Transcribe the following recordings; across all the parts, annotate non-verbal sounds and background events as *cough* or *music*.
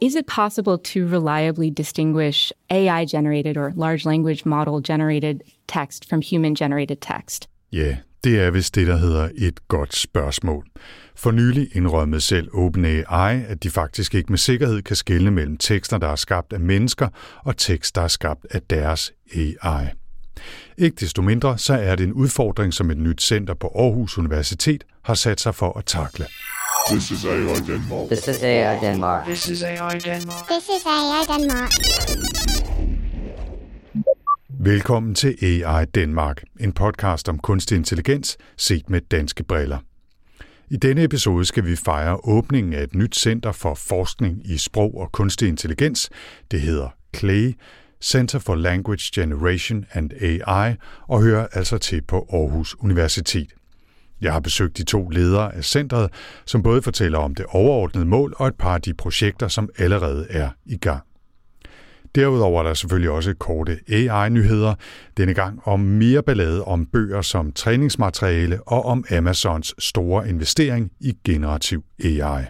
Is it possible to reliably distinguish AI generated or large language model generated text from human generated text? Ja, det er vist det, der hedder et godt spørgsmål. For nylig indrømmede selv OpenAI, at de faktisk ikke med sikkerhed kan skelne mellem tekster, der er skabt af mennesker, og tekster, der er skabt af deres AI. Ikke desto mindre, så er det en udfordring, som et nyt center på Aarhus Universitet har sat sig for at takle. This is AI Denmark. This is AI Denmark. This is AI Denmark. This is AI Denmark. Velkommen til AI Danmark, en podcast om kunstig intelligens set med danske briller. I denne episode skal vi fejre åbningen af et nyt center for forskning i sprog og kunstig intelligens. Det hedder CLAY, Center for Language Generation and AI, og hører altså til på Aarhus Universitet. Jeg har besøgt de to ledere af centret, som både fortæller om det overordnede mål og et par af de projekter, som allerede er i gang. Derudover er der selvfølgelig også korte AI-nyheder, denne gang om mere ballade om bøger som træningsmateriale og om Amazons store investering i generativ AI.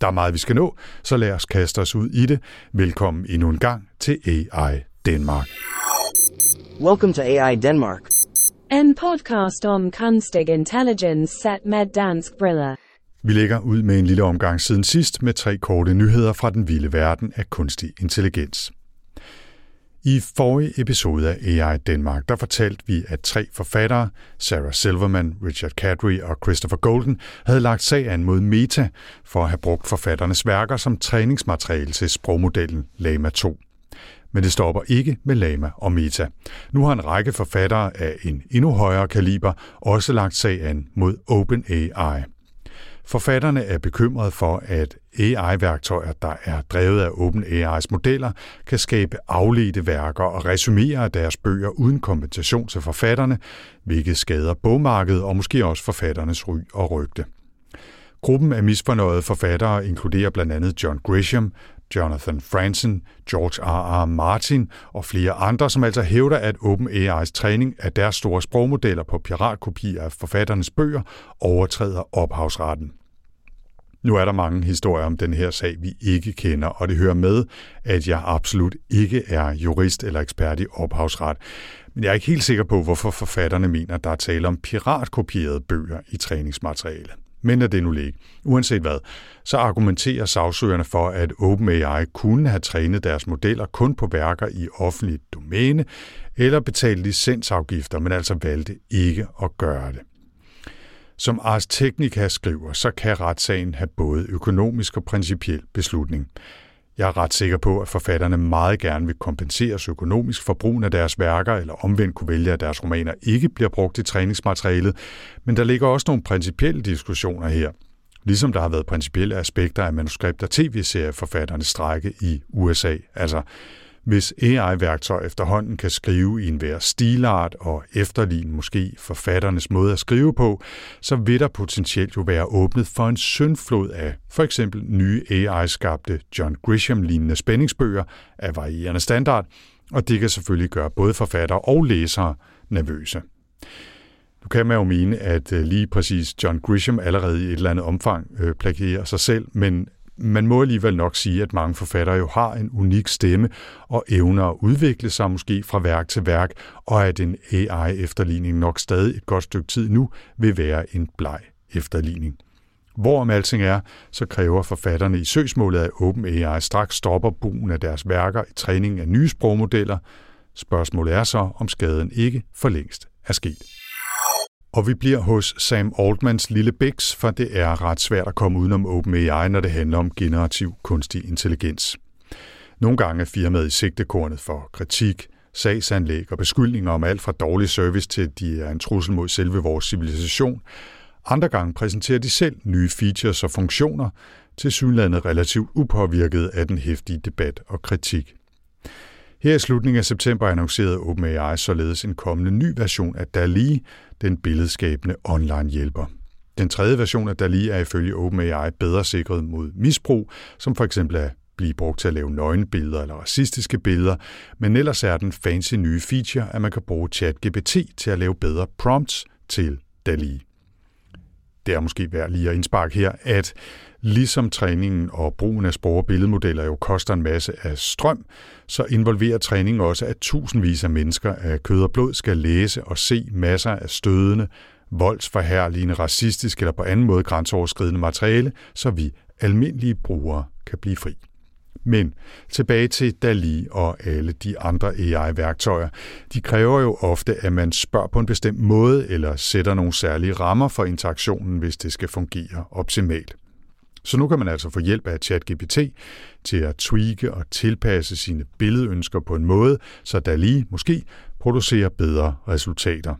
Der er meget, vi skal nå, så lad os kaste os ud i det. Velkommen endnu en gang til AI Danmark. Welcome to AI Denmark. En podcast om kunstig intelligens set med dansk briller. Vi lægger ud med en lille omgang siden sidst med tre korte nyheder fra den vilde verden af kunstig intelligens. I forrige episode af AI Danmark, der fortalte vi, at tre forfattere, Sarah Silverman, Richard Cadry og Christopher Golden, havde lagt sag an mod Meta for at have brugt forfatternes værker som træningsmateriale til sprogmodellen Lama 2. Men det stopper ikke med Lama og Meta. Nu har en række forfattere af en endnu højere kaliber også lagt sag an mod OpenAI. Forfatterne er bekymrede for, at AI-værktøjer, der er drevet af OpenAI's modeller, kan skabe afledte værker og resumere deres bøger uden kompensation til forfatterne, hvilket skader bogmarkedet og måske også forfatternes ry og rygte. Gruppen af misfornøjede forfattere inkluderer blandt andet John Grisham, Jonathan Franzen, George R. R. Martin og flere andre, som altså hævder, at OpenAI's træning af deres store sprogmodeller på piratkopier af forfatternes bøger overtræder ophavsretten. Nu er der mange historier om den her sag, vi ikke kender, og det hører med, at jeg absolut ikke er jurist eller ekspert i ophavsret. Men jeg er ikke helt sikker på, hvorfor forfatterne mener, at der er tale om piratkopierede bøger i træningsmateriale. Men at det nu ligge. Uanset hvad, så argumenterer sagsøgerne for, at OpenAI kunne have trænet deres modeller kun på værker i offentligt domæne, eller betalt licensafgifter, men altså valgte ikke at gøre det. Som Ars Technica skriver, så kan retssagen have både økonomisk og principiel beslutning. Jeg er ret sikker på, at forfatterne meget gerne vil kompenseres økonomisk for brugen af deres værker, eller omvendt kunne vælge, at deres romaner ikke bliver brugt i træningsmaterialet, men der ligger også nogle principielle diskussioner her. Ligesom der har været principielle aspekter af manuskript- og tv-serieforfatternes strække i USA. Altså, hvis AI-værktøj efterhånden kan skrive i en hver stilart og efterligne måske forfatternes måde at skrive på, så vil der potentielt jo være åbnet for en syndflod af for eksempel nye AI-skabte John Grisham-lignende spændingsbøger af varierende standard, og det kan selvfølgelig gøre både forfattere og læsere nervøse. Nu kan man jo mene, at øh, lige præcis John Grisham allerede i et eller andet omfang øh, plagierer sig selv, men man må alligevel nok sige, at mange forfattere jo har en unik stemme og evner at udvikle sig måske fra værk til værk, og at en AI-efterligning nok stadig et godt stykke tid nu vil være en bleg efterligning. Hvorom alting er, så kræver forfatterne i søgsmålet, at OpenAI straks stopper brugen af deres værker i træningen af nye sprogmodeller. Spørgsmålet er så, om skaden ikke for længst er sket. Og vi bliver hos Sam Altmans lille Bix, for det er ret svært at komme udenom OpenAI, når det handler om generativ kunstig intelligens. Nogle gange er firmaet i sigtekornet for kritik, sagsanlæg og beskyldninger om alt fra dårlig service til, at de er en trussel mod selve vores civilisation. Andre gange præsenterer de selv nye features og funktioner, til synlandet relativt upåvirket af den hæftige debat og kritik. Her i slutningen af september annoncerede OpenAI således en kommende ny version af DALI, den billedskabende online hjælper. Den tredje version af DALI er ifølge OpenAI bedre sikret mod misbrug, som for eksempel at blive brugt til at lave nøgenbilleder eller racistiske billeder, men ellers er den fancy nye feature, at man kan bruge ChatGPT til at lave bedre prompts til DALI. det er måske værd lige at indsparke her, at ligesom træningen og brugen af spore billedmodeller jo koster en masse af strøm, så involverer træningen også, at tusindvis af mennesker af kød og blod skal læse og se masser af stødende, voldsforherligende, racistisk eller på anden måde grænseoverskridende materiale, så vi almindelige brugere kan blive fri. Men tilbage til DALI og alle de andre AI-værktøjer. De kræver jo ofte, at man spørger på en bestemt måde eller sætter nogle særlige rammer for interaktionen, hvis det skal fungere optimalt. Så nu kan man altså få hjælp af ChatGPT til at tweake og tilpasse sine billedønsker på en måde, så DALI måske producerer bedre resultater.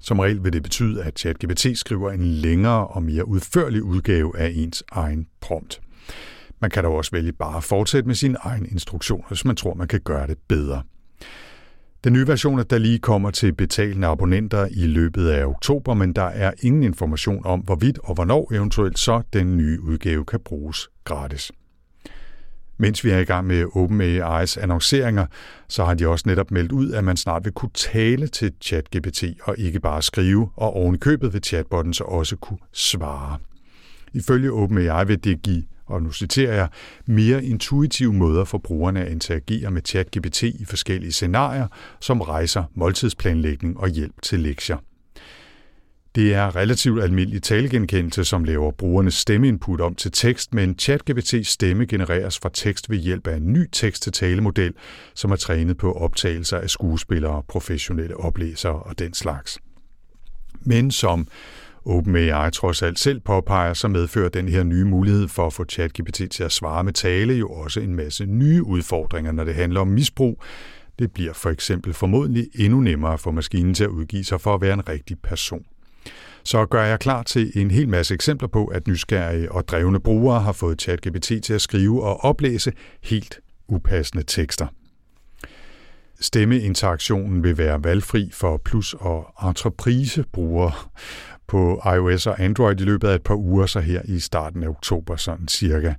Som regel vil det betyde, at ChatGPT skriver en længere og mere udførlig udgave af ens egen prompt. Man kan dog også vælge bare at fortsætte med sin egen instruktioner, hvis man tror, man kan gøre det bedre. Den nye version af DALI kommer til betalende abonnenter i løbet af oktober, men der er ingen information om, hvorvidt og hvornår eventuelt så den nye udgave kan bruges gratis. Mens vi er i gang med OpenAI's annonceringer, så har de også netop meldt ud, at man snart vil kunne tale til ChatGPT og ikke bare skrive, og oven i købet vil chatbotten så også kunne svare. Ifølge OpenAI vil det give og nu citerer jeg, mere intuitive måder for brugerne at interagere med ChatGPT i forskellige scenarier, som rejser måltidsplanlægning og hjælp til lektier. Det er relativt almindelig talegenkendelse, som laver brugernes stemmeinput om til tekst, men ChatGPT's stemme genereres fra tekst ved hjælp af en ny tekst-til-tale-model, som er trænet på optagelser af skuespillere, professionelle oplæsere og den slags. Men som OpenAI trods alt selv påpeger, så medfører den her nye mulighed for at få ChatGPT til at svare med tale jo også en masse nye udfordringer, når det handler om misbrug. Det bliver for eksempel formodentlig endnu nemmere for maskinen til at udgive sig for at være en rigtig person. Så gør jeg klar til en hel masse eksempler på, at nysgerrige og drevne brugere har fået ChatGPT til at skrive og oplæse helt upassende tekster. Stemmeinteraktionen vil være valgfri for plus- og entreprisebrugere, på iOS og Android i løbet af et par uger, så her i starten af oktober, sådan cirka.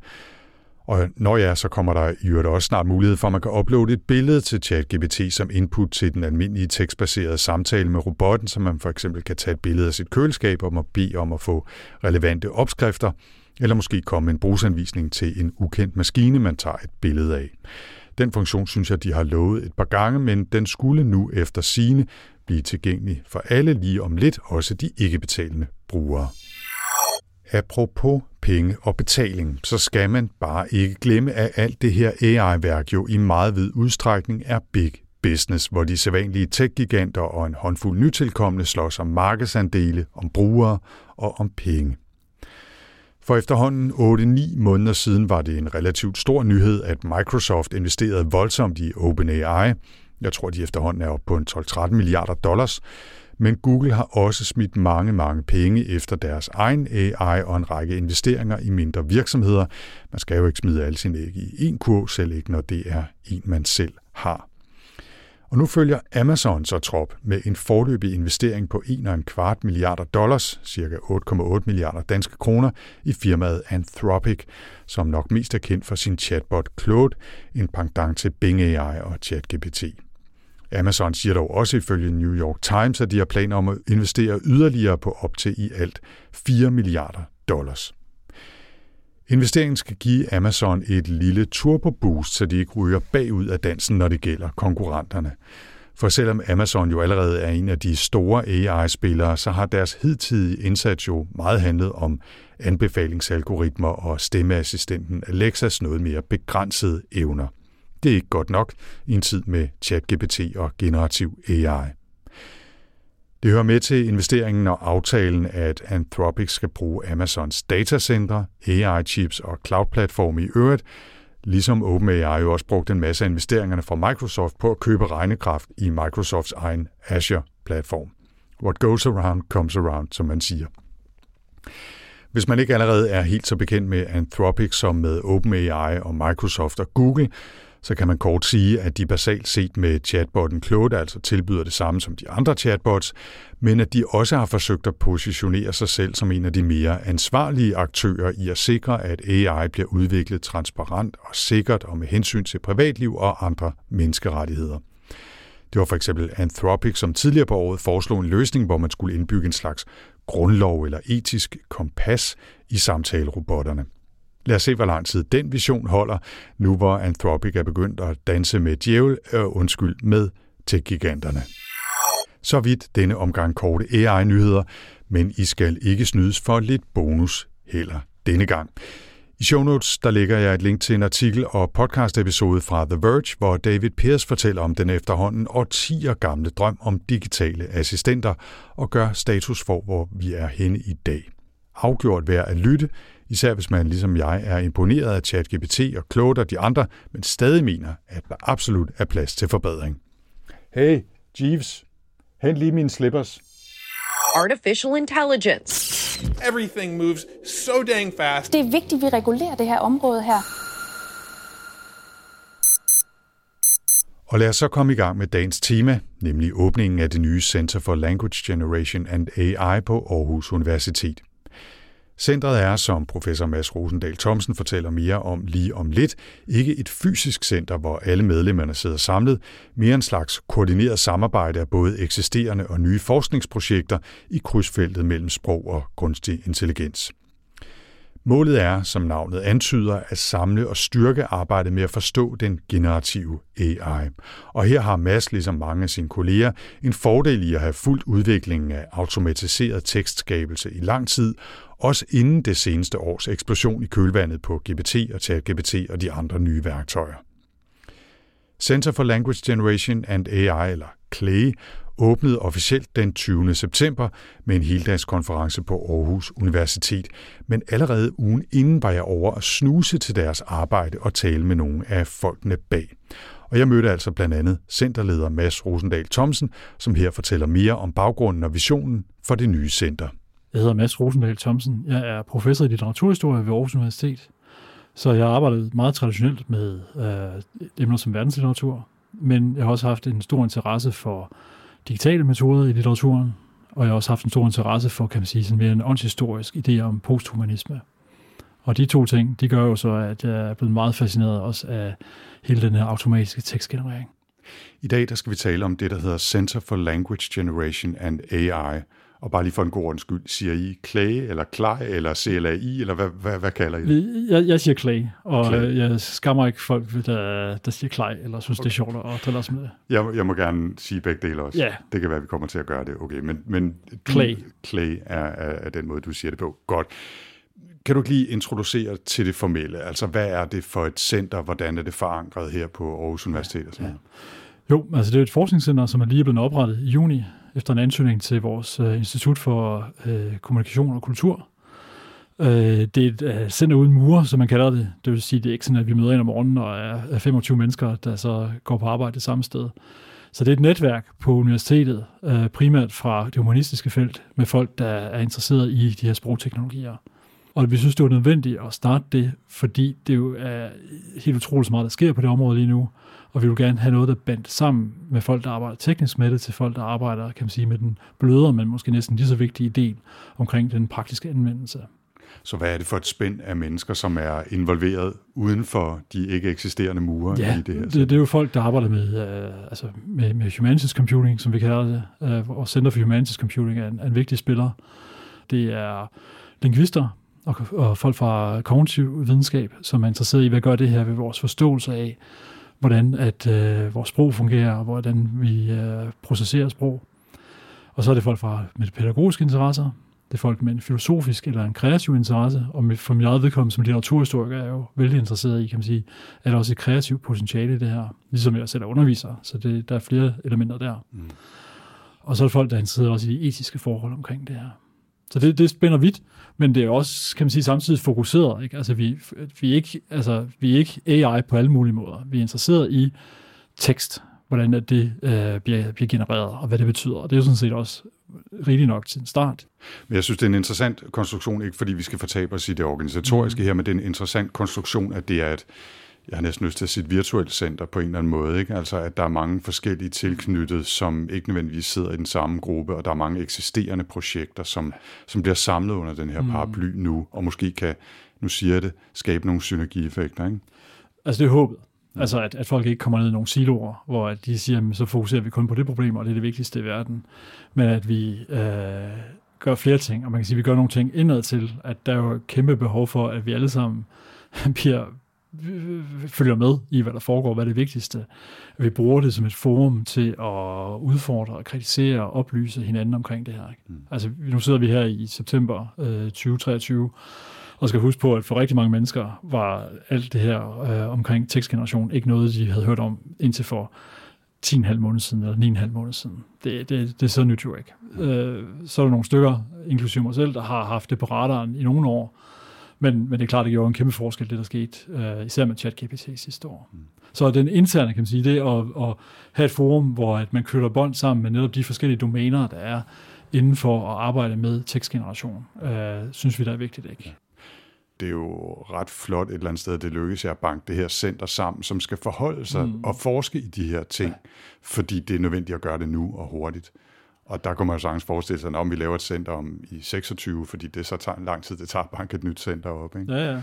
Og når ja, så kommer der i øvrigt også snart mulighed for, at man kan uploade et billede til ChatGPT som input til den almindelige tekstbaserede samtale med robotten, så man for eksempel kan tage et billede af sit køleskab og må bede om at få relevante opskrifter, eller måske komme en brugsanvisning til en ukendt maskine, man tager et billede af. Den funktion synes jeg, de har lovet et par gange, men den skulle nu efter sine blive tilgængelig for alle lige om lidt, også de ikke-betalende brugere. Apropos penge og betaling, så skal man bare ikke glemme, at alt det her AI-værk jo i meget vid udstrækning er big business, hvor de sædvanlige tech-giganter og en håndfuld nytilkommende slås om markedsandele, om brugere og om penge. For efterhånden 8-9 måneder siden var det en relativt stor nyhed, at Microsoft investerede voldsomt i OpenAI, jeg tror, de efterhånden er oppe på en 12-13 milliarder dollars. Men Google har også smidt mange, mange penge efter deres egen AI og en række investeringer i mindre virksomheder. Man skal jo ikke smide alle sine æg i én kurv, selv ikke når det er en, man selv har. Og nu følger Amazon så trop med en forløbig investering på 1,25 milliarder dollars, ca. 8,8 milliarder danske kroner, i firmaet Anthropic, som nok mest er kendt for sin chatbot Claude, en pendant til Bing AI og ChatGPT. Amazon siger dog også ifølge New York Times, at de har planer om at investere yderligere på op til i alt 4 milliarder dollars. Investeringen skal give Amazon et lille turbo-boost, så de ikke ryger bagud af dansen, når det gælder konkurrenterne. For selvom Amazon jo allerede er en af de store AI-spillere, så har deres hidtidige indsats jo meget handlet om anbefalingsalgoritmer og stemmeassistenten Alexas noget mere begrænsede evner. Det er ikke godt nok i en tid med ChatGPT og generativ AI. Det hører med til investeringen og aftalen, at Anthropic skal bruge Amazons datacenter, AI-chips og cloud-platform i øvrigt, ligesom OpenAI jo også brugte en masse af investeringerne fra Microsoft på at købe regnekraft i Microsofts egen Azure-platform. What goes around comes around, som man siger. Hvis man ikke allerede er helt så bekendt med Anthropic som med OpenAI og Microsoft og Google, så kan man kort sige, at de basalt set med chatbotten Claude altså tilbyder det samme som de andre chatbots, men at de også har forsøgt at positionere sig selv som en af de mere ansvarlige aktører i at sikre, at AI bliver udviklet transparent og sikkert og med hensyn til privatliv og andre menneskerettigheder. Det var for eksempel Anthropic, som tidligere på året foreslog en løsning, hvor man skulle indbygge en slags grundlov eller etisk kompas i samtalerobotterne. Lad os se, hvor lang tid den vision holder, nu hvor Anthropic er begyndt at danse med djævel, øh, undskyld, med tech-giganterne. Så vidt denne omgang korte AI-nyheder, men I skal ikke snydes for lidt bonus heller denne gang. I show notes der lægger jeg et link til en artikel og podcast episode fra The Verge, hvor David Pierce fortæller om den efterhånden årtier gamle drøm om digitale assistenter og gør status for, hvor vi er henne i dag. Afgjort værd at lytte, især hvis man ligesom jeg er imponeret af ChatGPT og Claude og de andre, men stadig mener, at der absolut er plads til forbedring. Hey, Jeeves, hent lige mine slippers. Artificial intelligence. Everything moves so dang fast. Det er vigtigt, at vi regulerer det her område her. Og lad os så komme i gang med dagens tema, nemlig åbningen af det nye Center for Language Generation and AI på Aarhus Universitet. Centret er, som professor Mads Rosendal Thomsen fortæller mere om lige om lidt, ikke et fysisk center, hvor alle medlemmerne sidder samlet, mere en slags koordineret samarbejde af både eksisterende og nye forskningsprojekter i krydsfeltet mellem sprog og kunstig intelligens. Målet er, som navnet antyder, at samle og styrke arbejdet med at forstå den generative AI. Og her har Mads, ligesom mange af sine kolleger, en fordel i at have fuldt udviklingen af automatiseret tekstskabelse i lang tid, også inden det seneste års eksplosion i kølvandet på GPT og ChatGPT og de andre nye værktøjer. Center for Language Generation and AI, eller CLAY, åbnede officielt den 20. september med en heldagskonference på Aarhus Universitet, men allerede ugen inden var jeg over at snuse til deres arbejde og tale med nogle af folkene bag. Og jeg mødte altså blandt andet centerleder Mads Rosendal Thomsen, som her fortæller mere om baggrunden og visionen for det nye center. Jeg hedder Mads Rosendal Thomsen. Jeg er professor i litteraturhistorie ved Aarhus Universitet. Så jeg har arbejdet meget traditionelt med øh, emner som verdenslitteratur, men jeg har også haft en stor interesse for digitale metoder i litteraturen, og jeg har også haft en stor interesse for, kan man sige, sådan mere en åndshistorisk idé om posthumanisme. Og de to ting, de gør jo så, at jeg er blevet meget fascineret også af hele den her automatiske tekstgenerering. I dag der skal vi tale om det, der hedder Center for Language Generation and AI, og bare lige for en god ordens skyld, siger I Clay, eller Clay, eller CLAI, eller hvad, hvad, hvad kalder I det? Jeg, jeg siger Clay, og Clay. jeg skammer ikke folk, der, der siger Clay, eller synes, okay. det er sjovt at drille os med det. Jeg, jeg må gerne sige begge dele også. Ja. Det kan være, at vi kommer til at gøre det. Okay, men, men du, Clay, Clay er, er, er den måde, du siger det på. Godt. Kan du ikke lige introducere til det formelle? Altså, hvad er det for et center? Hvordan er det forankret her på Aarhus Universitet? Ja. Jo, altså det er et forskningscenter, som er lige blevet oprettet i juni efter en ansøgning til vores øh, Institut for øh, Kommunikation og Kultur. Øh, det er et øh, center uden mure, som man kalder det. Det vil sige, det er ikke sådan, at vi møder ind om morgenen og er, 25 mennesker, der så går på arbejde det samme sted. Så det er et netværk på universitetet, øh, primært fra det humanistiske felt, med folk, der er interesseret i de her sprogteknologier. Og vi synes, det var nødvendigt at starte det, fordi det jo er helt utroligt meget, der sker på det område lige nu. Og vi vil gerne have noget, der bandt sammen med folk, der arbejder teknisk med det, til folk, der arbejder kan man sige, med den blødere, men måske næsten lige så vigtige del omkring den praktiske anvendelse. Så hvad er det for et spænd af mennesker, som er involveret uden for de ikke eksisterende mure ja, i det her? Det, det er jo folk, der arbejder med, øh, altså med, med humanities computing, som vi kalder det, øh, og Center for Humanities Computing er en, er en vigtig spiller. Det er lingvister og, og folk fra kognitiv videnskab, som er interesseret i, hvad gør det her ved vores forståelse af, hvordan at øh, vores sprog fungerer, og hvordan vi øh, processerer sprog. Og så er det folk fra med pædagogiske interesser, det er folk med en filosofisk eller en kreativ interesse, og med, for mit eget vedkommende som litteraturhistoriker er jeg jo vældig interesseret i, kan man sige, at der også et kreativt potentiale i det her, ligesom jeg selv er underviser, så det, der er flere elementer der. Mm. Og så er det folk, der er interesseret også i de etiske forhold omkring det her. Så det, det spænder vidt, men det er også, kan man sige, samtidig fokuseret. Ikke? Altså, vi, vi, er ikke, altså, vi er ikke AI på alle mulige måder. Vi er interesseret i tekst, hvordan det øh, bliver, bliver genereret, og hvad det betyder. Og det er jo sådan set også rigtig nok til en start. Men jeg synes, det er en interessant konstruktion, ikke fordi vi skal fortabe os i det organisatoriske mm. her, men det er en interessant konstruktion, at det er et, jeg har næsten lyst til at sige et virtuelt center på en eller anden måde. Ikke? Altså, at der er mange forskellige tilknyttet, som ikke nødvendigvis sidder i den samme gruppe, og der er mange eksisterende projekter, som, som bliver samlet under den her paraply nu, og måske kan, nu siger jeg det, skabe nogle synergieffekter. Ikke? Altså, det er håbet. Mm. Altså at, at folk ikke kommer ned i nogle siloer, hvor at de siger, at så fokuserer vi kun på det problem, og det er det vigtigste i verden. Men at vi øh, gør flere ting, og man kan sige, at vi gør nogle ting indad til, at der er jo et kæmpe behov for, at vi alle sammen *laughs* bliver følger med i, hvad der foregår, hvad er det vigtigste. Vi bruger det som et forum til at udfordre, og kritisere og oplyse hinanden omkring det her. Ikke? Mm. Altså, nu sidder vi her i september øh, 2023, og skal huske på, at for rigtig mange mennesker var alt det her øh, omkring tekstgeneration ikke noget, de havde hørt om indtil for 10,5 måneder siden, eller 9,5 måneder siden. Det, det, det er så nyt jo ikke. Øh, så er der nogle stykker, inklusive mig selv, der har haft det på radaren i nogle år, men, men det er klart, det gjorde en kæmpe forskel, det der skete, øh, især med ChatGPT sidste år. Mm. Så den interne, kan man sige, det at, at have et forum, hvor at man køler bånd sammen med netop de forskellige domæner, der er inden for at arbejde med tekstgeneration, øh, synes vi, der er vigtigt. Ikke? det er jo ret flot et eller andet sted, det lykkes jer at banke det her center sammen, som skal forholde sig mm. og forske i de her ting, ja. fordi det er nødvendigt at gøre det nu og hurtigt. Og der kunne man jo sagtens forestille sig, om vi laver et center om i 26, fordi det så tager lang tid, det tager at banke et nyt center op. Ikke? Ja, ja.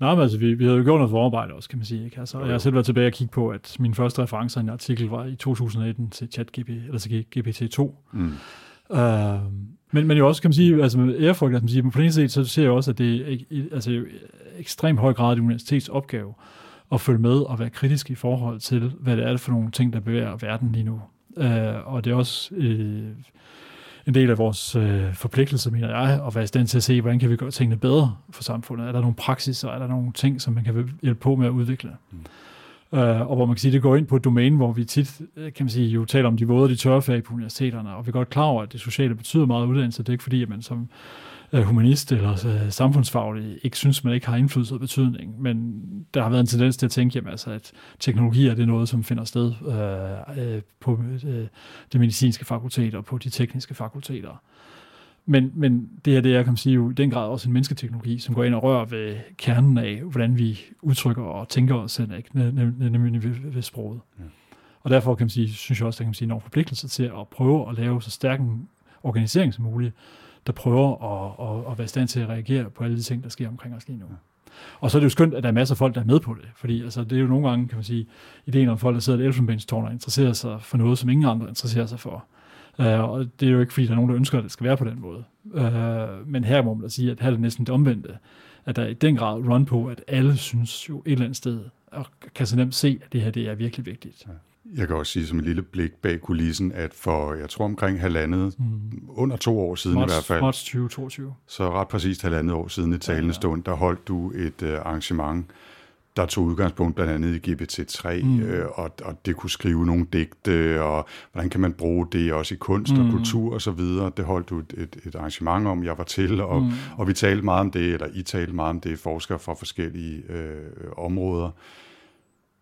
Nej, men altså, vi, vi havde jo gjort noget forarbejde også, kan man sige. Ikke? Altså, jeg har selv været tilbage og kigge på, at min første reference i en artikel var i 2018 til ChatGPT, eller til GPT-2. Mm. Uh, men, men jo også, kan man sige, altså med ærefrygt, kan man sige, på den ene side, så ser jeg også, at det er altså, ekstremt høj grad af universitets opgave at følge med og være kritisk i forhold til, hvad det er for nogle ting, der bevæger verden lige nu. Uh, og det er også uh, en del af vores uh, forpligtelse, mener jeg, at være i stand til at se, hvordan kan vi gøre tingene bedre for samfundet. Er der nogle praksiser, er der nogle ting, som man kan hjælpe på med at udvikle? Mm. Uh, og hvor man kan sige, det går ind på et domæne, hvor vi tit, kan man sige, jo taler om de våde og de tørre fag på universiteterne, og vi er godt klar over, at det sociale betyder meget uddannelse. Det er ikke fordi, at man som humanist eller uh, samfundsfaglig ikke synes, man ikke har indflydelse og betydning, men der har været en tendens til at tænke, jamen, altså, at teknologi er det noget, som finder sted uh, uh, på uh, det medicinske fakultet og på de tekniske fakulteter. Men, men det her, det er, kan man sige, jo i den grad også en mennesketeknologi, som går ind og rører ved kernen af, hvordan vi udtrykker og tænker os selv, ikke? nemlig ved, ved sproget. Ja. Og derfor kan man sige, synes jeg også, der kan man sige, en forpligtelse til at prøve at lave så stærk en organisering som muligt, der prøver at, at, at være i stand til at reagere på alle de ting, der sker omkring os lige nu. Ja. Og så er det jo skønt, at der er masser af folk, der er med på det. Fordi altså, det er jo nogle gange, kan man sige, ideen om folk, der sidder i et elfenbenstårn og interesserer sig for noget, som ingen andre interesserer sig for. Uh, og det er jo ikke, fordi der er nogen, der ønsker, at det skal være på den måde. Uh, men her må man da sige, at her er det næsten det omvendte. At der er i den grad run på, at alle synes jo et eller andet sted, og kan så nemt se, at det her det er virkelig vigtigt. Jeg kan også sige som et lille blik bag kulissen, at for, jeg tror omkring halvandet, mm. under to år siden marts, i hvert fald. Marts 2022. Så ret præcist halvandet år siden i talende stund, der holdt du et uh, arrangement, der tog udgangspunkt blandt andet i GPT-3, mm. øh, og, og det kunne skrive nogle digte, og hvordan kan man bruge det også i kunst mm. og kultur og så videre. Det holdt du et, et, et arrangement om, jeg var til, og, mm. og vi talte meget om det, eller I talte meget om det, forskere fra forskellige øh, områder.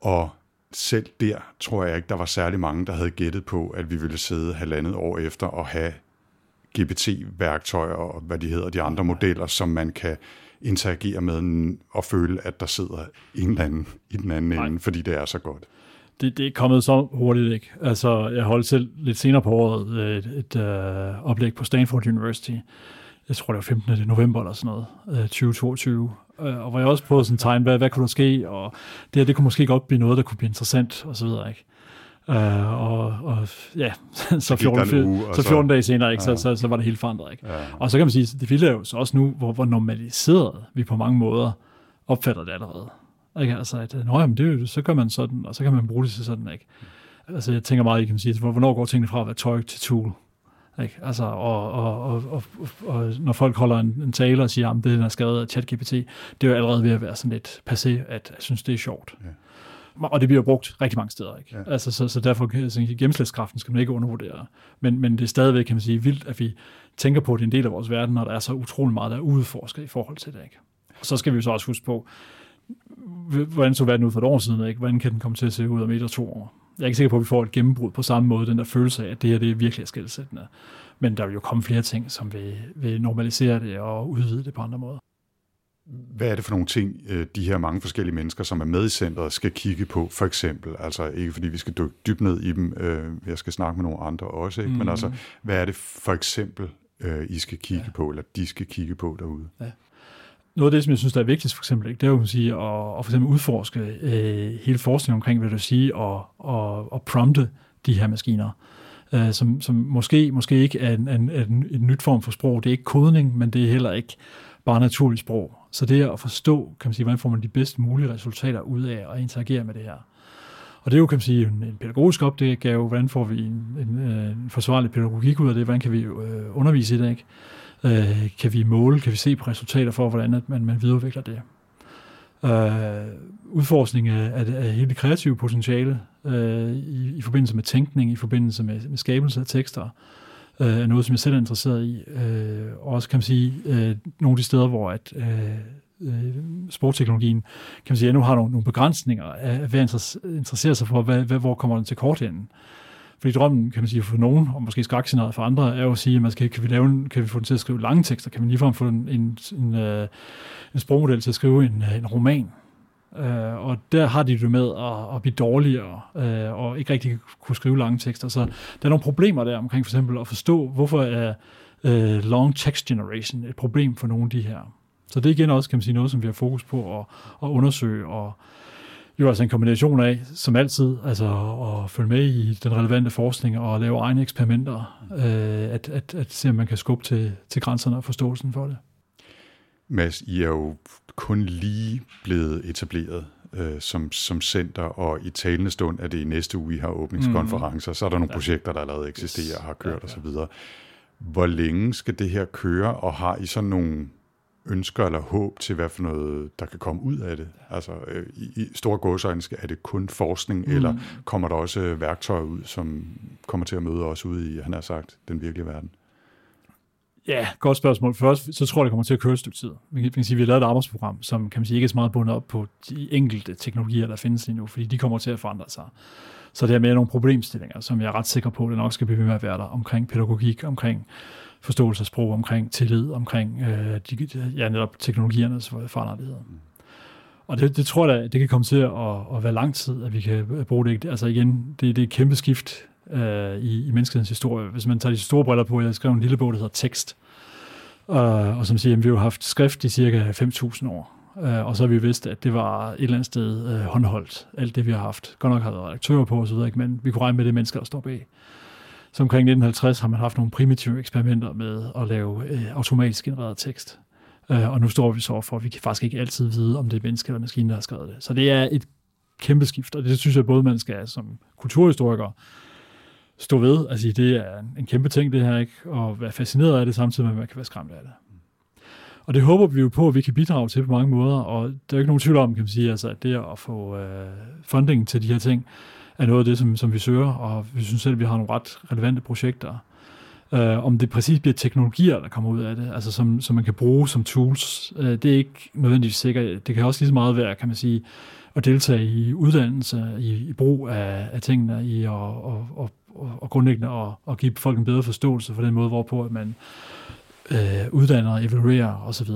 Og selv der tror jeg ikke, der var særlig mange, der havde gættet på, at vi ville sidde halvandet år efter og have GPT-værktøjer og hvad de hedder, de andre modeller, som man kan interagere med og føle, at der sidder en eller anden i den anden Nej. ende, fordi det er så godt. Det, det er kommet så hurtigt, ikke? Altså, jeg holdt selv lidt senere på året et, et uh, oplæg på Stanford University. Jeg tror, det var 15. november eller sådan noget, uh, 2022. Uh, og hvor jeg også prøvede sådan tegn, hvad, hvad kunne der ske, og det her, det kunne måske godt blive noget, der kunne blive interessant, og så videre, ikke? Uh, og, og ja, *laughs* så 14, uge, så 14 dage senere, ikke, ja. så, så, så var det helt forandret. Ikke? Ja. Og så kan man sige, det vilde er jo så også nu, hvor, hvor normaliseret vi på mange måder opfatter det allerede. Ikke? Altså, at, Nå, jamen, det, så gør man sådan, og så kan man bruge det til sådan. Ikke? Altså, jeg tænker meget, I kan sige, hvornår går tingene fra at være tøj til tool? Ikke? Altså, og, og, og, og, og, når folk holder en, en tale og siger, at det er skadet af ChatGPT, det er jo allerede ved at være sådan lidt passé, at jeg synes, det er sjovt. Ja. Og det bliver brugt rigtig mange steder. Ikke? Ja. Altså, så, så derfor altså, gennemslætskraften skal man ikke undervurdere. Men, men det er stadigvæk, kan man sige, vildt, at vi tænker på, at det er en del af vores verden, når der er så utrolig meget, der er udforsket i forhold til det. Ikke? Og så skal vi jo så også huske på, hvordan så verden ud for et år siden, ikke? hvordan kan den komme til at se ud om et eller to år. Jeg er ikke sikker på, at vi får et gennembrud på samme måde, den der følelse af, at det her det er virkelig skældsættende. Men der vil jo komme flere ting, som vil, vil normalisere det og udvide det på andre måder. Hvad er det for nogle ting, øh, de her mange forskellige mennesker, som er med i centret, skal kigge på, for eksempel? Altså ikke fordi vi skal dykke dybt ned i dem, øh, jeg skal snakke med nogle andre også, ikke? Mm. men altså, hvad er det for eksempel, øh, I skal kigge ja. på, eller de skal kigge på derude? Ja noget af det, som jeg synes, der er vigtigst for eksempel, ikke, det er jo at, sige, at, at for eksempel udforske øh, hele forskningen omkring, hvad du sige, og, og, og prompte de her maskiner, øh, som, som måske, måske ikke er en, en, en, en nyt form for sprog. Det er ikke kodning, men det er heller ikke bare naturligt sprog. Så det er at forstå, kan man sige, hvordan får man de bedst mulige resultater ud af at interagere med det her. Og det er jo, kan man sige, en, en pædagogisk opgave, hvordan får vi en, en, øh, en forsvarlig pædagogik ud af det, hvordan kan vi øh, undervise i det, ikke? Øh, kan vi måle, kan vi se på resultater for, hvordan at man, man videreudvikler det. Øh, udforskning af, af, af hele det kreative potentiale øh, i, i forbindelse med tænkning, i forbindelse med, med skabelse af tekster, øh, er noget, som jeg selv er interesseret i. Øh, også kan man sige, øh, nogle af de steder, hvor at, øh, øh, sportsteknologien, kan man sige, endnu har nogle, nogle begrænsninger af, hvad interesserer sig for, hvad, hvad, hvor kommer den til kort enden. Fordi drømmen, kan man sige, for nogen, og måske skrækscenariet for andre, er jo at sige, at man skal, kan, vi lave en, kan vi få den til at skrive lange tekster? Kan vi ligefrem få en, en, en, øh, en sprogmodel til at skrive en, øh, en roman? Uh, og der har de det med at, at blive dårligere uh, og ikke rigtig kunne skrive lange tekster. Så der er nogle problemer der omkring for eksempel at forstå, hvorfor er uh, long text generation et problem for nogle af de her. Så det er igen også, kan man sige, noget, som vi har fokus på at, at undersøge, og jo altså en kombination af, som altid, altså at følge med i den relevante forskning og lave egne eksperimenter, øh, at, at, at se, om man kan skubbe til, til grænserne og forståelsen for det. Mads, I er jo kun lige blevet etableret øh, som, som center, og i talende stund er det i næste uge, I har åbningskonferencer, mm. så er der nogle ja. projekter, der allerede eksisterer og har kørt ja, ja. osv. Hvor længe skal det her køre, og har I sådan nogle ønsker eller håb til, hvad for noget, der kan komme ud af det? Altså, øh, i, i store gåsøjne, er det kun forskning, mm. eller kommer der også værktøjer ud, som kommer til at møde os ude i, han har sagt, den virkelige verden? Ja, godt spørgsmål. Først, så tror jeg, det kommer til at køre et stykke tid. Man kan, man kan sige, at vi har lavet et arbejdsprogram, som kan man sige, ikke er så meget bundet op på de enkelte teknologier, der findes lige nu, fordi de kommer til at forandre sig. Så det er med nogle problemstillinger, som jeg er ret sikker på, at det nok skal blive ved med at være der, omkring pædagogik, omkring forståelse af sprog, omkring tillid, omkring øh, de, ja, netop teknologiernes foranderlighed. Og det, det tror jeg, det kan komme til at, at være lang tid, at vi kan bruge det. Altså igen, det, det er et kæmpe skift øh, i, i menneskets historie. Hvis man tager de store briller på, jeg har skrevet en lille bog, der hedder Tekst, øh, og som siger, at vi har haft skrift i cirka 5.000 år. øh, og så har vi vidst, at det var et eller andet sted øh, håndholdt, alt det vi har haft. Godt nok har været redaktører på osv., men vi kunne regne med det mennesker, der står bag. Så omkring 1950 har man haft nogle primitive eksperimenter med at lave øh, automatisk genereret tekst. Øh, og nu står vi så for, at vi kan faktisk ikke altid vide, om det er menneske eller maskine, der har skrevet det. Så det er et kæmpe skift, og det synes jeg både, man skal som kulturhistoriker stå ved. Altså, det er en kæmpe ting, det her, ikke? Og være fascineret af det, samtidig med, at man kan være skræmt af det. Og det håber vi jo på, at vi kan bidrage til på mange måder, og der er ikke nogen tvivl om, kan man sige, altså, at det at få øh, funding til de her ting, er noget af det, som, som vi søger, og vi synes selv, at vi har nogle ret relevante projekter. Uh, om det præcis bliver teknologier, der kommer ud af det, altså som, som man kan bruge som tools, uh, det er ikke nødvendigvis sikkert. Det kan også lige så meget være, kan man sige, at deltage i uddannelse, i, i brug af, af tingene, i at og, og, og, og grundlæggende at, at give folk en bedre forståelse for den måde, hvorpå at man øh, uddanner, evaluerer osv.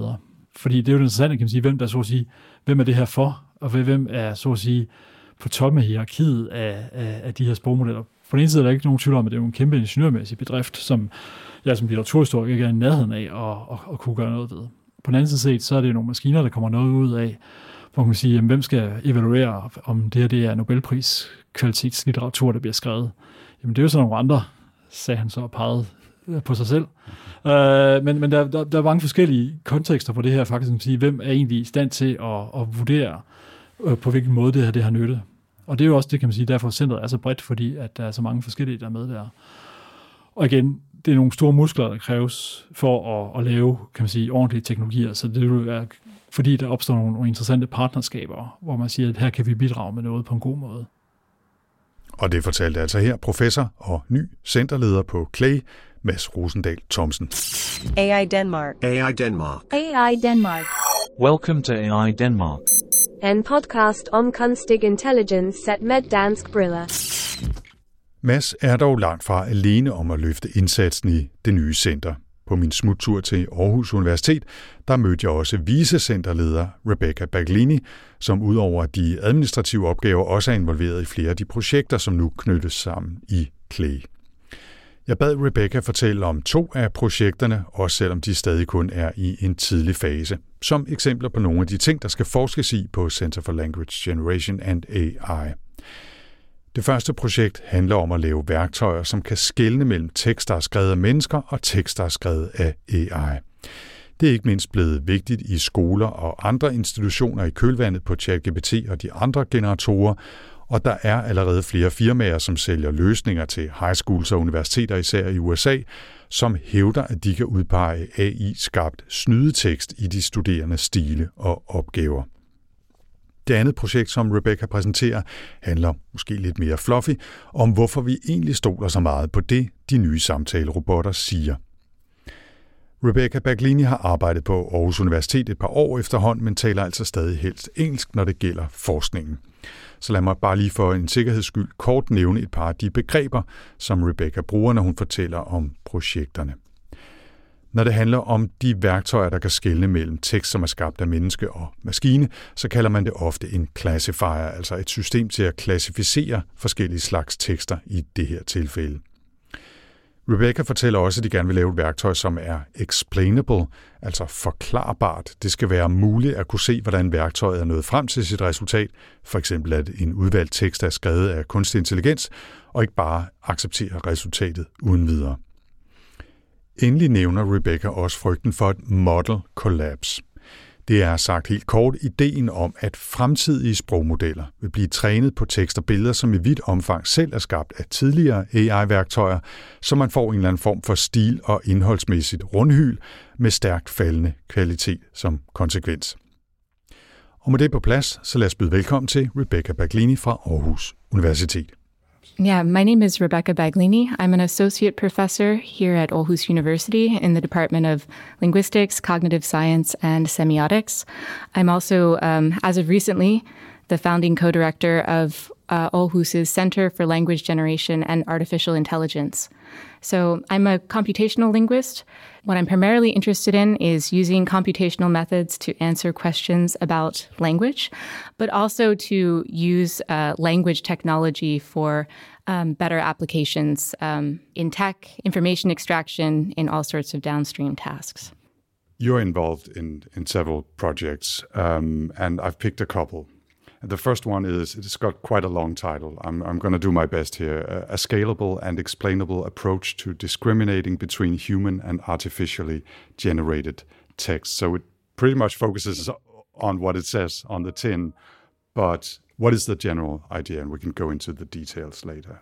Fordi det er jo det interessante, kan man sige, hvem der så at sige, hvem er det her for, og hvem er så at sige, på toppen af hierarkiet af, af, af de her sprogmodeller. På den ene side er der ikke nogen tvivl om, at det er en kæmpe ingeniørmæssig bedrift, som jeg som litteraturhistoriker ikke er i nærheden af at, at, at kunne gøre noget ved. På den anden side set, så er det jo nogle maskiner, der kommer noget ud af, hvor man kan sige, jamen, hvem skal evaluere, om det her det er Nobelpris kvalitetslitteratur, der bliver skrevet. Jamen det er jo så nogle andre, sagde han så og pegede øh, på sig selv. Uh, men men der, der, der er mange forskellige kontekster på det her, faktisk, at sige, hvem er egentlig i stand til at, at vurdere, øh, på hvilken måde det her det har nyttet. Og det er jo også det, kan man sige, derfor centret er så bredt, fordi at der er så mange forskellige, der er med der. Og igen, det er nogle store muskler, der kræves for at, at lave, kan man sige, ordentlige teknologier. Så det vil være, fordi der opstår nogle, nogle interessante partnerskaber, hvor man siger, at her kan vi bidrage med noget på en god måde. Og det fortalte altså her professor og ny centerleder på Clay, Mads Rosendal Thomsen. AI Denmark. AI Denmark. AI Denmark. Welcome to AI Denmark. En podcast om kunstig intelligens set med dansk briller. Mads er dog langt fra alene om at løfte indsatsen i det nye center. På min smuttur til Aarhus Universitet, der mødte jeg også vicecenterleder Rebecca Baglini, som udover de administrative opgaver også er involveret i flere af de projekter, som nu knyttes sammen i Clay. Jeg bad Rebecca fortælle om to af projekterne, også selvom de stadig kun er i en tidlig fase, som eksempler på nogle af de ting, der skal forskes i på Center for Language Generation and AI. Det første projekt handler om at lave værktøjer, som kan skelne mellem tekster, der er skrevet af mennesker, og tekster, der er skrevet af AI. Det er ikke mindst blevet vigtigt i skoler og andre institutioner i kølvandet på ChatGPT og de andre generatorer, og der er allerede flere firmaer, som sælger løsninger til high schools og universiteter, især i USA, som hævder, at de kan udpege AI-skabt snydetekst i de studerende stile og opgaver. Det andet projekt, som Rebecca præsenterer, handler måske lidt mere fluffy om, hvorfor vi egentlig stoler så meget på det, de nye samtalerobotter siger. Rebecca Baglini har arbejdet på Aarhus Universitet et par år efterhånden, men taler altså stadig helst engelsk, når det gælder forskningen. Så lad mig bare lige for en sikkerheds skyld kort nævne et par af de begreber, som Rebecca bruger, når hun fortæller om projekterne. Når det handler om de værktøjer, der kan skelne mellem tekst, som er skabt af menneske og maskine, så kalder man det ofte en classifier, altså et system til at klassificere forskellige slags tekster i det her tilfælde. Rebecca fortæller også, at de gerne vil lave et værktøj, som er explainable, altså forklarbart. Det skal være muligt at kunne se, hvordan værktøjet er nået frem til sit resultat, for eksempel at en udvalgt tekst er skrevet af kunstig intelligens, og ikke bare acceptere resultatet uden videre. Endelig nævner Rebecca også frygten for et model collapse. Det er sagt helt kort ideen om, at fremtidige sprogmodeller vil blive trænet på tekst og billeder, som i vidt omfang selv er skabt af tidligere AI-værktøjer, så man får en eller anden form for stil og indholdsmæssigt rundhyl med stærkt faldende kvalitet som konsekvens. Og med det på plads, så lad os byde velkommen til Rebecca Baglini fra Aarhus Universitet. Yeah, my name is Rebecca Baglini. I'm an associate professor here at Aarhus University in the Department of Linguistics, Cognitive Science, and Semiotics. I'm also, um, as of recently, the founding co director of uh, Center for Language Generation and Artificial Intelligence. So I'm a computational linguist. What I'm primarily interested in is using computational methods to answer questions about language, but also to use uh, language technology for um, better applications um, in tech, information extraction, in all sorts of downstream tasks. You're involved in, in several projects, um, and I've picked a couple. The first one is it's got quite a long title. I'm, I'm going to do my best here. A, scalable and explainable approach to discriminating between human and artificially generated text. So it pretty much focuses on what it says on the tin, but what is the general idea? And we can go into the details later.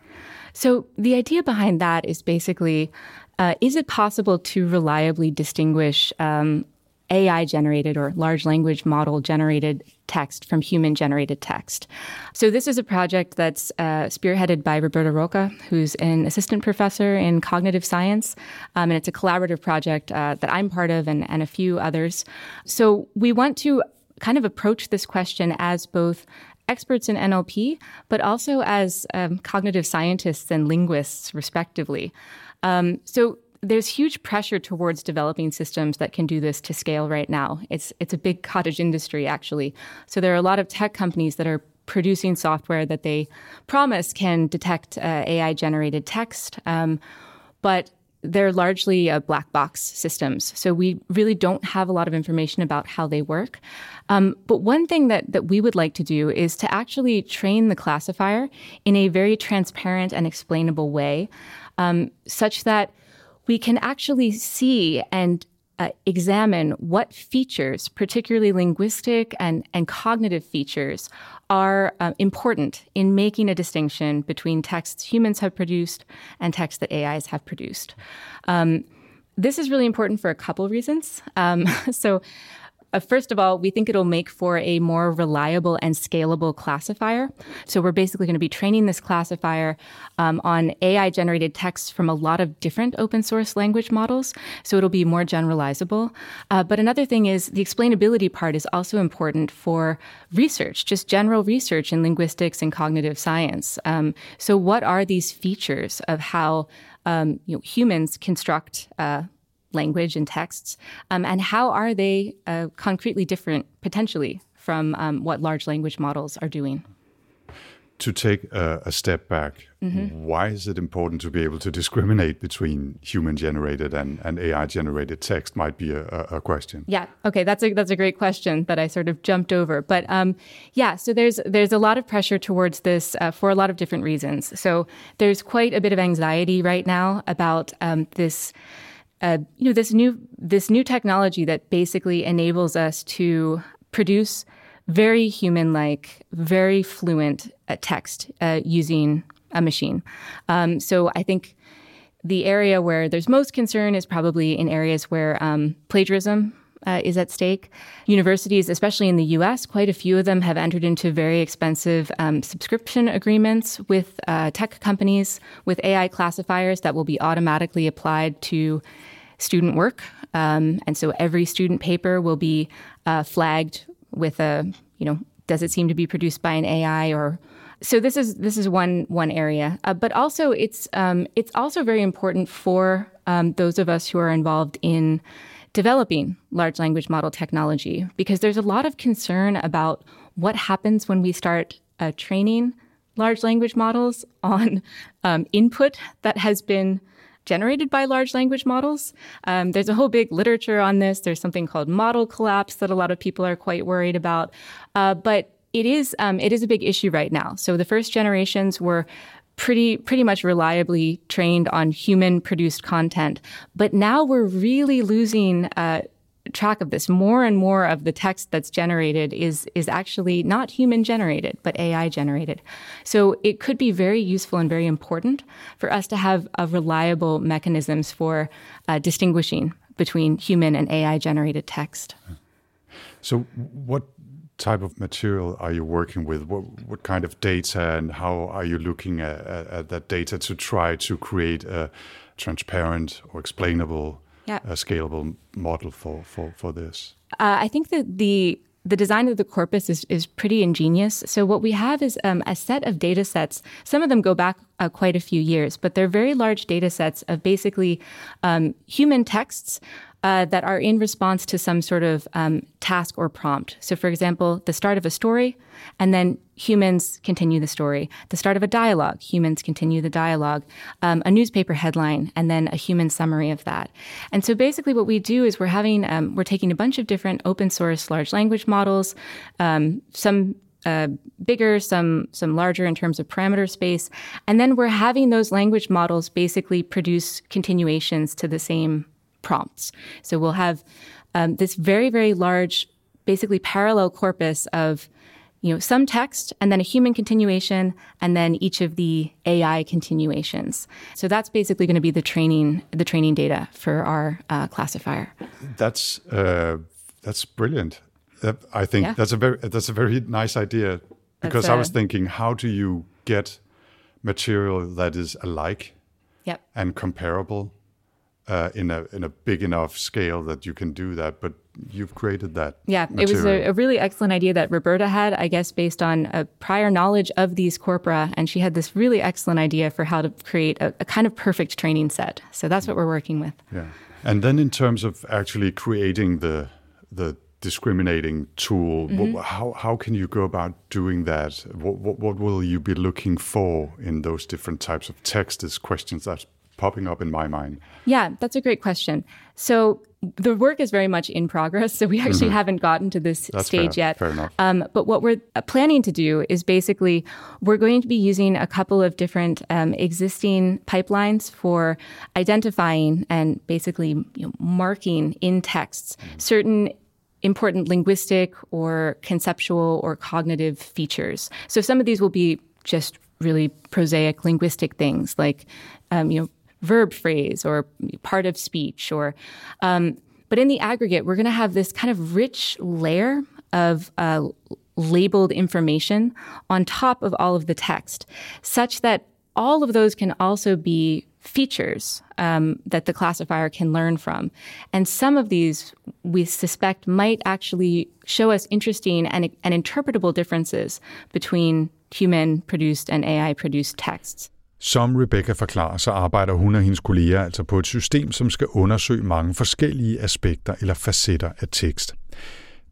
So, the idea behind that is basically uh, is it possible to reliably distinguish um, AI generated or large language model generated text from human generated text. So, this is a project that's uh, spearheaded by Roberta Roca, who's an assistant professor in cognitive science. Um, and it's a collaborative project uh, that I'm part of and, and a few others. So, we want to kind of approach this question as both experts in NLP, but also as um, cognitive scientists and linguists, respectively. Um, so, there's huge pressure towards developing systems that can do this to scale right now. It's it's a big cottage industry actually. So there are a lot of tech companies that are producing software that they promise can detect uh, AI generated text, um, but they're largely uh, black box systems. So we really don't have a lot of information about how they work. Um, but one thing that, that we would like to do is to actually train the classifier in a very transparent and explainable way, um, such that we can actually see and uh, examine what features, particularly linguistic and, and cognitive features, are uh, important in making a distinction between texts humans have produced and texts that AIs have produced. Um, this is really important for a couple reasons. Um, *laughs* so, uh, first of all, we think it'll make for a more reliable and scalable classifier. So we're basically going to be training this classifier um, on AI generated texts from a lot of different open source language models. So it'll be more generalizable. Uh, but another thing is the explainability part is also important for research, just general research in linguistics and cognitive science. Um, so what are these features of how um, you know, humans construct uh, language and texts, um, and how are they uh, concretely different potentially from um, what large language models are doing? to take a, a step back, Mm-hmm. why is it important to be able to discriminate between human-generated and, and AI-generated text? Might be a, a, a question. Yeah. Okay. That's a that's a great question that I sort of jumped over. But um, yeah. So there's there's a lot of pressure towards this uh, for a lot of different reasons. So there's quite a bit of anxiety right now about um, this. Uh, you know this new this new technology that basically enables us to produce very human-like, very fluent uh, text uh, using a machine. Um, so I think the area where there's most concern is probably in areas where um, plagiarism uh, is at stake. Universities, especially in the US, quite a few of them have entered into very expensive um, subscription agreements with uh, tech companies with AI classifiers that will be automatically applied to student work. Um, and so every student paper will be uh, flagged with a, you know, does it seem to be produced by an AI or so this is this is one one area, uh, but also it's um, it's also very important for um, those of us who are involved in developing large language model technology because there's a lot of concern about what happens when we start uh, training large language models *laughs* on um, input that has been generated by large language models. Um, there's a whole big literature on this. There's something called model collapse that a lot of people are quite worried about, uh, but it is um, it is a big issue right now. So the first generations were pretty pretty much reliably trained on human produced content, but now we're really losing. Uh, track of this. More and more of the text that's generated is is actually not human generated but AI generated. So it could be very useful and very important for us to have a reliable mechanisms for uh, distinguishing between human and AI generated text. So, what type of material are you working with? What, what kind of data, and how are you looking at, at, at that data to try to create a transparent or explainable, Yeah. uh, scalable model for, for, for this? Uh, I think that the the design of the corpus is, is pretty ingenious. So what we have is um, a set of data sets. Some of them go back uh, quite a few years, but they're very large data sets of basically um, human texts uh, that are in response to some sort of um, task or prompt. So, for example, the start of a story, and then humans continue the story. The start of a dialogue, humans continue the dialogue. Um, a newspaper headline, and then a human summary of that. And so, basically, what we do is we're having um, we're taking a bunch of different open source large language models, um, some uh, bigger, some some larger in terms of parameter space, and then we're having those language models basically produce continuations to the same prompts. So we'll have um, this very very large, basically parallel corpus of you know some text and then a human continuation and then each of the AI continuations. So that's basically going to be the training the training data for our uh, classifier. That's uh, that's brilliant. Uh, I think Yeah. that's a very that's a very nice idea because I uh, was thinking, how do you get material that is alike Yep. and comparable uh, in a in a big enough scale that you can do that? But you've created that. Yeah, it was a, a really excellent idea that Roberta had, I guess, based on a prior knowledge of these corpora. And she had this really excellent idea for how to create a, a kind of perfect training set. So that's what we're working with. Yeah. And then in terms of actually creating the the discriminating tool, Mm-hmm. how how can you go about doing that? What, what what will you be looking for in those different types of text? Is questions that's popping up in my mind. Yeah, that's a great question. So the work is very much in progress. So we actually haven't gotten to this That's stage fair, yet. fair enough. Um, but what we're uh, planning to do is basically we're going to be using a couple of different um, existing pipelines for identifying and basically you know, marking in texts certain important linguistic or conceptual or cognitive features. So some of these will be just really prosaic linguistic things like, um, you know, verb phrase or part of speech or, um, but in the aggregate, we're going to have this kind of rich layer of uh, labeled information on top of all of the text, such that all of those can also be features um, that the classifier can learn from. And some of these we suspect might actually show us interesting and, and interpretable differences between human produced and AI produced texts. Som Rebecca forklarer, så arbejder hun og hendes kolleger altså på et system, som skal undersøge mange forskellige aspekter eller facetter af tekst.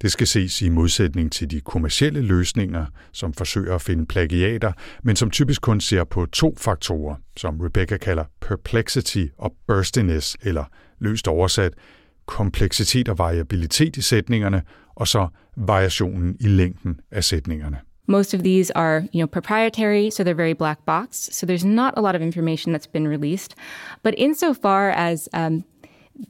Det skal ses i modsætning til de kommercielle løsninger, som forsøger at finde plagiater, men som typisk kun ser på to faktorer, som Rebecca kalder perplexity og burstiness, eller løst oversat, kompleksitet og variabilitet i sætningerne, og så variationen i længden af sætningerne. Most of these are, you know, proprietary, so they're very black box. So there's not a lot of information that's been released. But insofar as um,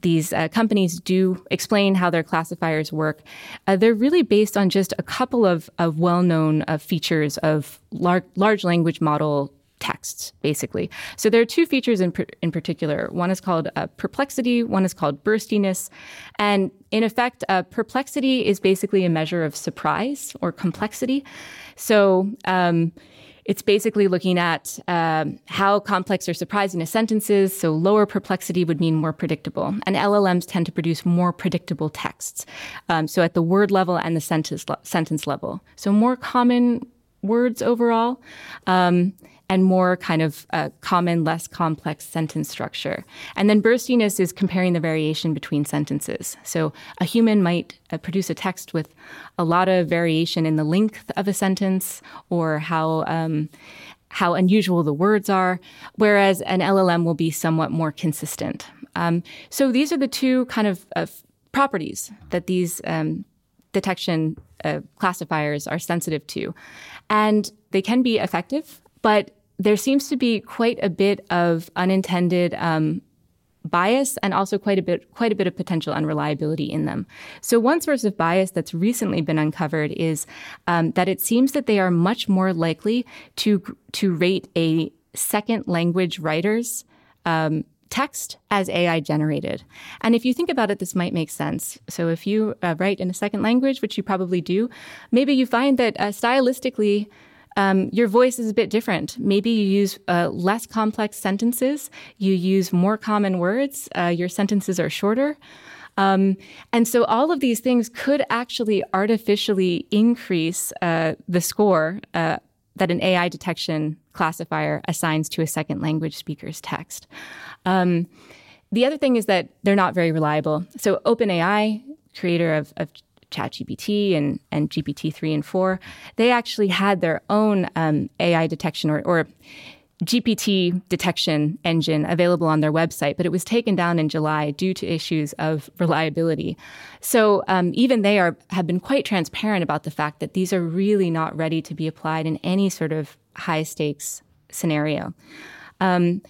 these uh, companies do explain how their classifiers work, uh, they're really based on just a couple of, of well-known uh, features of lar- large language model texts, basically. So there are two features in, in particular. One is called uh, perplexity, one is called burstiness. And in effect, uh, perplexity is basically a measure of surprise or complexity. So um, it's basically looking at um, how complex or surprising a sentence is. So lower perplexity would mean more predictable. And LLMs tend to produce more predictable texts. Um, so at the word level and the sentence, le- sentence level. So more common words overall. Um, and more kind of uh, common, less complex sentence structure. And then burstiness is comparing the variation between sentences. So a human might uh, produce a text with a lot of variation in the length of a sentence or how. Um, how unusual the words are, whereas an LLM will be somewhat more consistent. Um, so these are the two kind of uh, properties that these um, detection uh, classifiers are sensitive to. And they can be effective but there seems to be quite a bit of unintended um, bias and also quite a bit quite a bit of potential unreliability in them. So one source of bias that's recently been uncovered is um, that it seems that they are much more likely to to rate a second language writer's um, text as AI generated. And if you think about it, this might make sense. So if you uh, write in a second language, which you probably do, maybe you find that uh, stylistically um, your voice is a bit different. Maybe you use uh, less complex sentences, you use more common words, uh, your sentences are shorter. Um, and so all of these things could actually artificially increase uh, the score uh, that an AI detection classifier assigns to a second language speaker's text. Um, the other thing is that they're not very reliable. So OpenAI, creator of, of ChatGPT and, and GPT-3 and 4, they actually had their own um, AI detection or, or GPT detection engine available on their website, but it was taken down in July due to issues of reliability. So um, even they are have been quite transparent about the fact that these are really not ready to be applied in any sort of high stakes scenario. Um,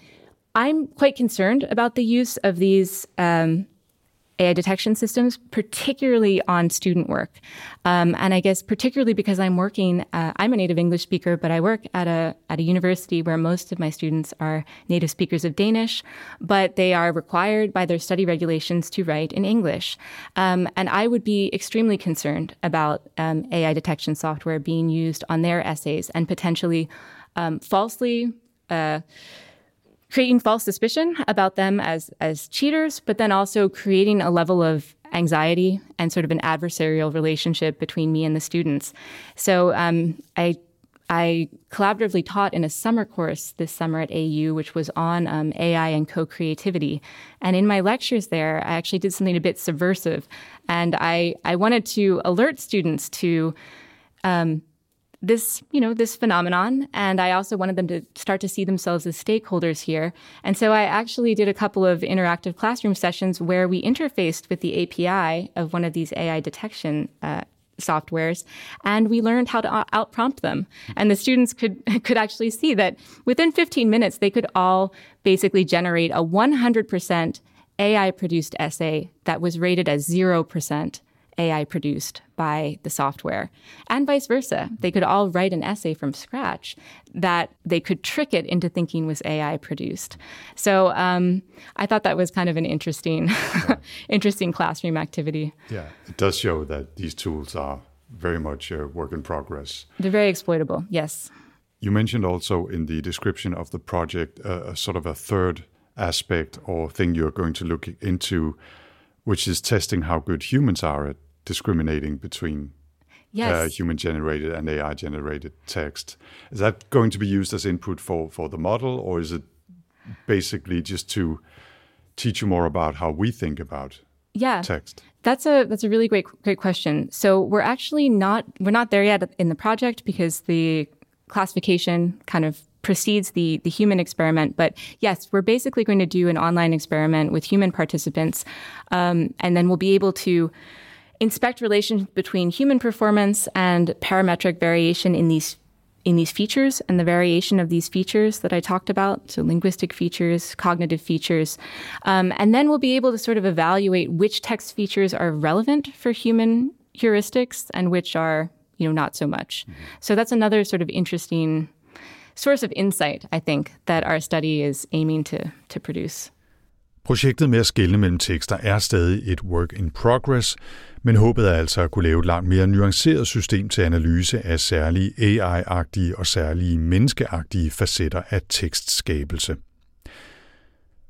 I'm quite concerned about the use of these um, AI detection systems, particularly on student work. Um, and I guess particularly because I'm working, uh, I'm a native English speaker, but I work at a at a university where most of my students are native speakers of Danish, but they are required by their study regulations to write in English. Um, and I would be extremely concerned about um, AI detection software being used on their essays and potentially um, falsely. Uh, creating false suspicion about them as as cheaters, but then also creating a level of anxiety and sort of an adversarial relationship between me and the students. So um, I I collaboratively taught in a summer course this summer at AU, which was on um, AI and co creativity. And in my lectures there, I actually did something a bit subversive. And I, I wanted to alert students to um, this, you know, this phenomenon. And I also wanted them to start to see themselves as stakeholders here. And so I actually did a couple of interactive classroom sessions where we interfaced with the API of one of these AI detection uh, softwares and we learned how to out prompt them and the students could *laughs* could actually see that within 15 minutes they could all basically generate a 100% AI produced essay that was rated as 0% AI produced by the software, and vice versa. They could all write an essay from scratch that they could trick it into thinking was AI produced. So um, I thought that was kind of an interesting, *laughs* interesting classroom activity. Yeah, it does show that these tools are very much a work in progress. They're very exploitable. Yes. You mentioned also in the description of the project uh, a sort of a third aspect or thing you're going to look into, which is testing how good humans are at discriminating between yes. uh, human generated and AI generated text. Is that going to be used as input for, for the model, or is it basically just to teach you more about how we think about yeah. text? That's a that's a really great great question. So we're actually not we're not there yet in the project because the classification kind of precedes the the human experiment. But yes, we're basically going to do an online experiment with human participants, um, and then we'll be able to inspect relations between human performance and parametric variation in these in these features and the variation of these features that I talked about, so linguistic features, cognitive features. Um, and then we'll be able to sort of evaluate which text features are relevant for human heuristics and which are, you know, not so much. Mm-hmm. So that's another sort of interesting source of insight, I think, that our study is aiming to, to produce. Projektet med at skelne mellem tekster er stadig et work in progress, men håbet er altså at kunne lave et langt mere nuanceret system til analyse af særlige AI-agtige og særlige menneskeagtige facetter af tekstskabelse.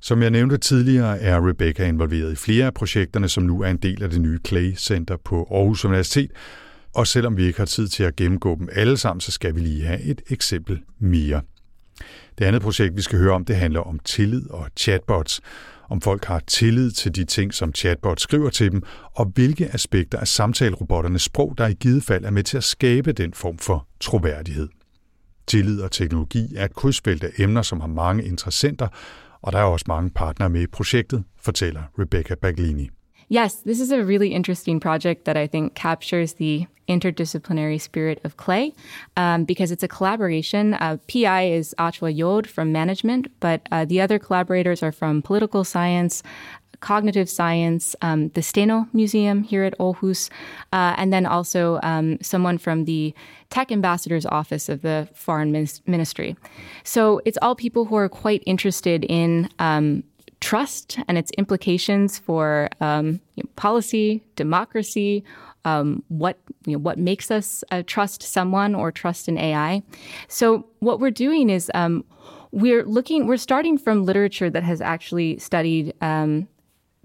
Som jeg nævnte tidligere, er Rebecca involveret i flere af projekterne, som nu er en del af det nye Clay Center på Aarhus Universitet, og selvom vi ikke har tid til at gennemgå dem alle sammen, så skal vi lige have et eksempel mere. Det andet projekt, vi skal høre om, det handler om tillid og chatbots, om folk har tillid til de ting, som chatbot skriver til dem, og hvilke aspekter af samtalerobotternes sprog, der i givet fald er med til at skabe den form for troværdighed. Tillid og teknologi er et krydsfelt af emner, som har mange interessenter, og der er også mange partnere med i projektet, fortæller Rebecca Baglini. Yes, this is a really interesting project that I think captures the interdisciplinary spirit of Clay um, because it's a collaboration. Uh, PI is Achwa Yod from management, but uh, the other collaborators are from political science, cognitive science, um, the Steno Museum here at Aarhus, uh, and then also um, someone from the Tech Ambassador's Office of the Foreign Ministry. So it's all people who are quite interested in um, trust and its implications for um, you know, policy, democracy, um, what you know, what makes us uh, trust someone or trust an AI. So what we're doing is um, we're looking we're starting from literature that has actually studied um,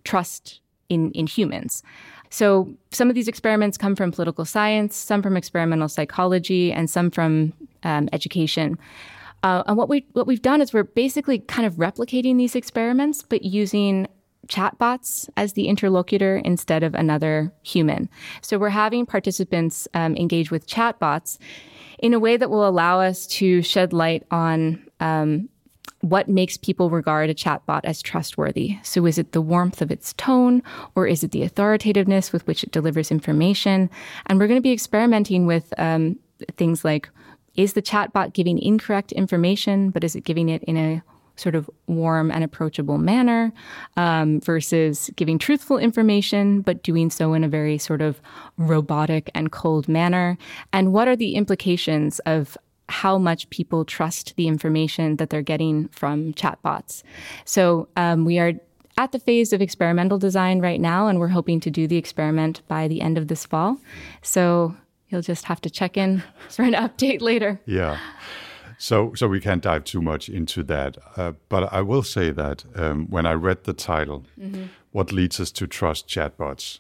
trust in in humans. So some of these experiments come from political science, some from experimental psychology, and some from um, education. Uh, and what we what we've done is we're basically kind of replicating these experiments, but using chatbots as the interlocutor instead of another human. So we're having participants um, engage with chatbots in a way that will allow us to shed light on um, what makes people regard a chatbot as trustworthy. So is it the warmth of its tone or is it the authoritativeness with which it delivers information? And we're going to be experimenting with um, things like is the chatbot giving incorrect information, but is it giving it in a sort of warm and approachable manner um, versus giving truthful information, but doing so in a very sort of robotic and cold manner? And what are the implications of how much people trust the information that they're getting from chatbots? So um, we are at the phase of experimental design right now, and we're hoping to do the experiment by the end of this fall. So you'll just have to check in for an update later. Yeah. So, so we can't dive too much into that. Uh, but I will say that um, when I read the title, mm-hmm. "What Leads Us to Trust Chatbots,"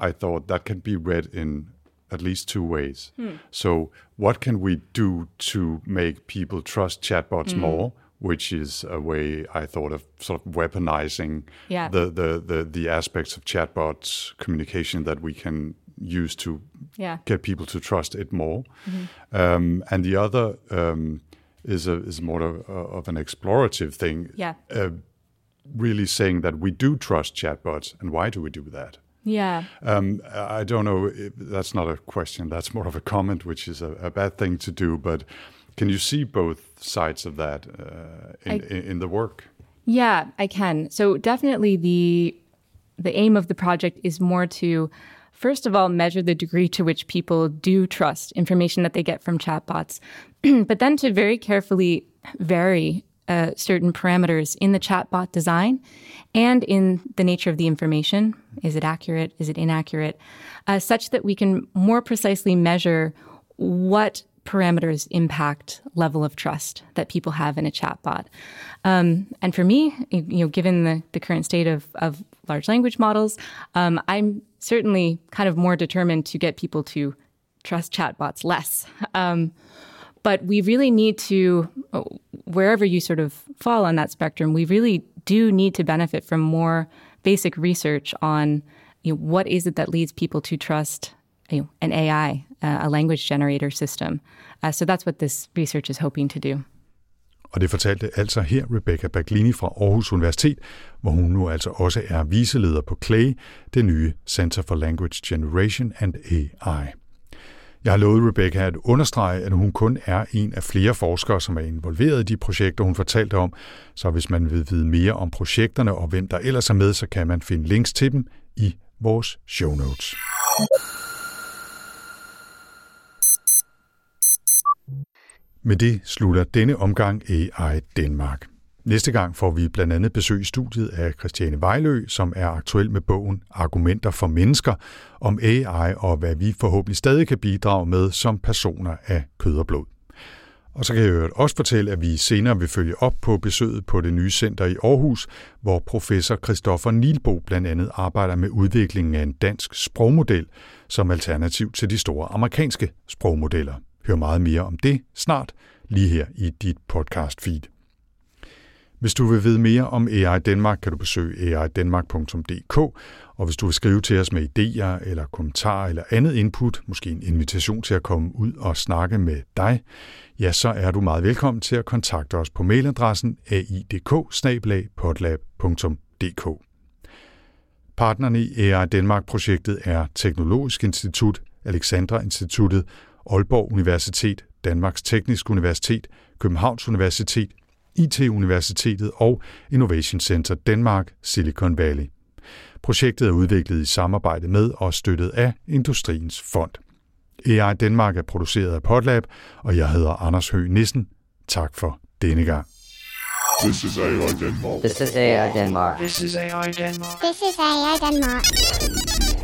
I thought that can be read in at least two ways. Hmm. So, what can we do to make people trust chatbots mm. more? Which is a way I thought of sort of weaponizing yeah. the, the, the, the aspects of chatbots communication that we can use to yeah. get people to trust it more. Mm-hmm. Um, and the other um, is a, is more of, of an explorative thing. Yeah. Uh, really saying that we do trust chatbots, and why do we do that? Yeah. Um, I don't know. That's not a question. That's more of a comment, which is a, a bad thing to do. But can you see both sides of that uh, in, I, in, in the work? Yeah, I can. So definitely the the aim of the project is more to first of all, measure the degree to which people do trust information that they get from chatbots, *clears throat* but then to very carefully vary uh, certain parameters in the chatbot design and in the nature of the information. Is it accurate? Is it inaccurate? Uh, such that we can more precisely measure what parameters impact level of trust that people have in a chatbot. Um, and for me, you know, given the, the current state of, of large language models, um, I'm certainly kind of more determined to get people to trust chatbots less. Um, but we really need to, wherever you sort of fall on that spectrum, we really do need to benefit from more basic research on you know, what is it that leads people to trust you know, an AI, uh, a language generator system? Uh, so that's what this research is hoping to do. Og det fortalte altså her Rebecca Baglini fra Aarhus Universitet, hvor hun nu altså også er viseleder på CLAY, det nye Center for Language Generation and AI. Jeg har lovet Rebecca at understrege, at hun kun er en af flere forskere, som er involveret i de projekter, hun fortalte om. Så hvis man vil vide mere om projekterne og hvem der ellers er med, så kan man finde links til dem i vores show notes. Med det slutter denne omgang AI Danmark. Næste gang får vi blandt andet besøg i studiet af Christiane Vejlø, som er aktuel med bogen Argumenter for mennesker om AI og hvad vi forhåbentlig stadig kan bidrage med som personer af kød og blod. Og så kan jeg også fortælle, at vi senere vil følge op på besøget på det nye center i Aarhus, hvor professor Christoffer Nilbo blandt andet arbejder med udviklingen af en dansk sprogmodel som alternativ til de store amerikanske sprogmodeller. Hør meget mere om det snart, lige her i dit podcast feed. Hvis du vil vide mere om AI Danmark, kan du besøge aidanmark.dk, og hvis du vil skrive til os med idéer eller kommentarer eller andet input, måske en invitation til at komme ud og snakke med dig, ja, så er du meget velkommen til at kontakte os på mailadressen aidk Partnerne i AI Danmark-projektet er Teknologisk Institut, Alexandra Instituttet, Aalborg Universitet, Danmarks Tekniske Universitet, Københavns Universitet, IT-universitetet og Innovation Center Danmark Silicon Valley. Projektet er udviklet i samarbejde med og støttet af Industriens Fond. AI Danmark er produceret af Podlab, og jeg hedder Anders Høgh Nissen. Tak for denne gang. This is AI Denmark. This is AI Denmark. This is AI Denmark. This is AI Denmark.